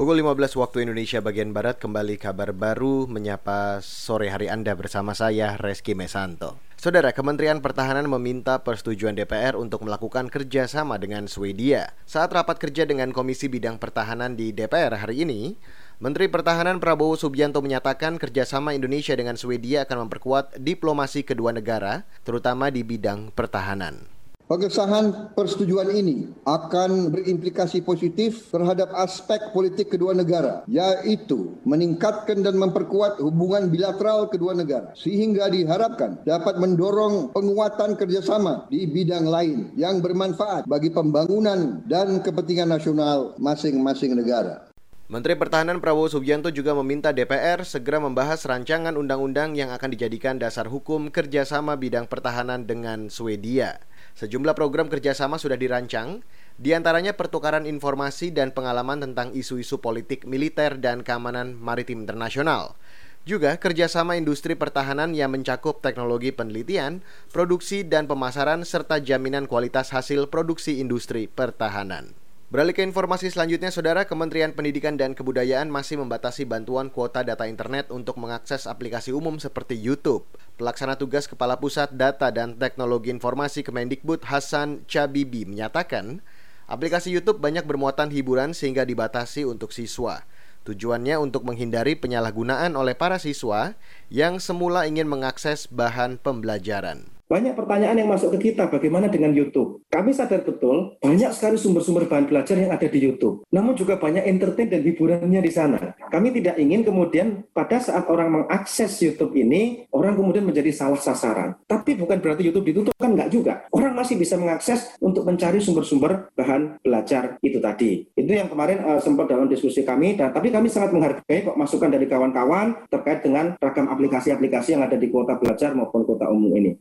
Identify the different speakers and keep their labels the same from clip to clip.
Speaker 1: Pukul 15 waktu Indonesia bagian Barat kembali kabar baru menyapa sore hari Anda bersama saya Reski Mesanto. Saudara, Kementerian Pertahanan meminta persetujuan DPR untuk melakukan kerjasama dengan Swedia. Saat rapat kerja dengan Komisi Bidang Pertahanan di DPR hari ini, Menteri Pertahanan Prabowo Subianto menyatakan kerjasama Indonesia dengan Swedia akan memperkuat diplomasi kedua negara, terutama di bidang pertahanan.
Speaker 2: Pengesahan persetujuan ini akan berimplikasi positif terhadap aspek politik kedua negara, yaitu meningkatkan dan memperkuat hubungan bilateral kedua negara, sehingga diharapkan dapat mendorong penguatan kerjasama di bidang lain yang bermanfaat bagi pembangunan dan kepentingan nasional masing-masing negara.
Speaker 1: Menteri Pertahanan Prabowo Subianto juga meminta DPR segera membahas rancangan undang-undang yang akan dijadikan dasar hukum kerjasama bidang pertahanan dengan Swedia. Sejumlah program kerjasama sudah dirancang, di antaranya pertukaran informasi dan pengalaman tentang isu-isu politik militer dan keamanan maritim internasional. Juga kerjasama industri pertahanan yang mencakup teknologi penelitian, produksi dan pemasaran serta jaminan kualitas hasil produksi industri pertahanan. Beralih ke informasi selanjutnya, Saudara Kementerian Pendidikan dan Kebudayaan masih membatasi bantuan kuota data internet untuk mengakses aplikasi umum seperti YouTube. Pelaksana tugas Kepala Pusat Data dan Teknologi Informasi Kemendikbud Hasan Cabibi menyatakan, aplikasi YouTube banyak bermuatan hiburan sehingga dibatasi untuk siswa. Tujuannya untuk menghindari penyalahgunaan oleh para siswa yang semula ingin mengakses bahan pembelajaran.
Speaker 3: Banyak pertanyaan yang masuk ke kita, bagaimana dengan YouTube? Kami sadar betul, banyak sekali sumber-sumber bahan belajar yang ada di YouTube. Namun juga banyak entertain dan hiburannya di sana. Kami tidak ingin kemudian pada saat orang mengakses YouTube ini, orang kemudian menjadi salah sasaran. Tapi bukan berarti YouTube ditutup, kan enggak juga. Orang masih bisa mengakses untuk mencari sumber-sumber bahan belajar itu tadi. Itu yang kemarin uh, sempat dalam diskusi kami, dan tapi kami sangat menghargai kok masukan dari kawan-kawan terkait dengan ragam aplikasi-aplikasi yang ada di kuota belajar maupun kuota umum ini.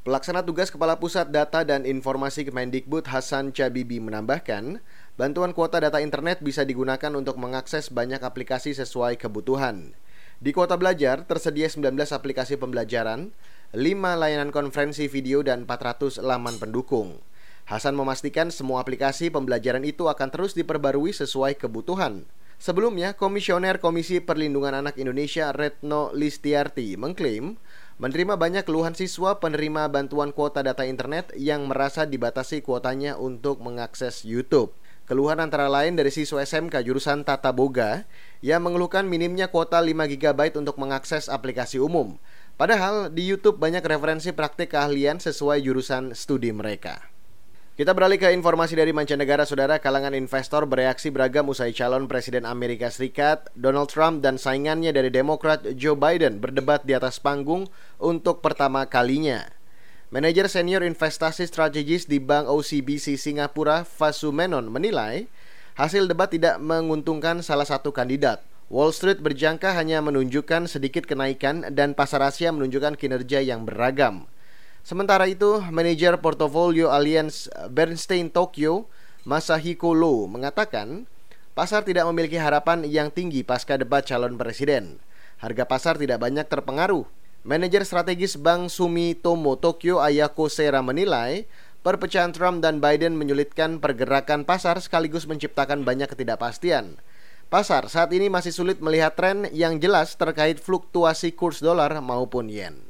Speaker 1: Pelaksana tugas Kepala Pusat Data dan Informasi Kemendikbud Hasan Cabibi menambahkan, bantuan kuota data internet bisa digunakan untuk mengakses banyak aplikasi sesuai kebutuhan. Di kuota belajar tersedia 19 aplikasi pembelajaran, 5 layanan konferensi video dan 400 laman pendukung. Hasan memastikan semua aplikasi pembelajaran itu akan terus diperbarui sesuai kebutuhan. Sebelumnya, Komisioner Komisi Perlindungan Anak Indonesia Retno Listiarti mengklaim menerima banyak keluhan siswa penerima bantuan kuota data internet yang merasa dibatasi kuotanya untuk mengakses YouTube. Keluhan antara lain dari siswa SMK jurusan Tata Boga yang mengeluhkan minimnya kuota 5 GB untuk mengakses aplikasi umum. Padahal di YouTube banyak referensi praktik keahlian sesuai jurusan studi mereka. Kita beralih ke informasi dari mancanegara, saudara. Kalangan investor bereaksi beragam usai calon Presiden Amerika Serikat Donald Trump dan saingannya dari Demokrat Joe Biden berdebat di atas panggung untuk pertama kalinya. Manajer senior investasi strategis di Bank OCBC Singapura, Fasu Menon, menilai hasil debat tidak menguntungkan salah satu kandidat. Wall Street berjangka hanya menunjukkan sedikit kenaikan dan pasar Asia menunjukkan kinerja yang beragam. Sementara itu, manajer portofolio Allianz Bernstein Tokyo, Masahiko Lo, mengatakan pasar tidak memiliki harapan yang tinggi pasca debat calon presiden. Harga pasar tidak banyak terpengaruh. Manajer strategis Bank Sumitomo Tokyo Ayako Sera menilai perpecahan Trump dan Biden menyulitkan pergerakan pasar sekaligus menciptakan banyak ketidakpastian. Pasar saat ini masih sulit melihat tren yang jelas terkait fluktuasi kurs dolar maupun yen.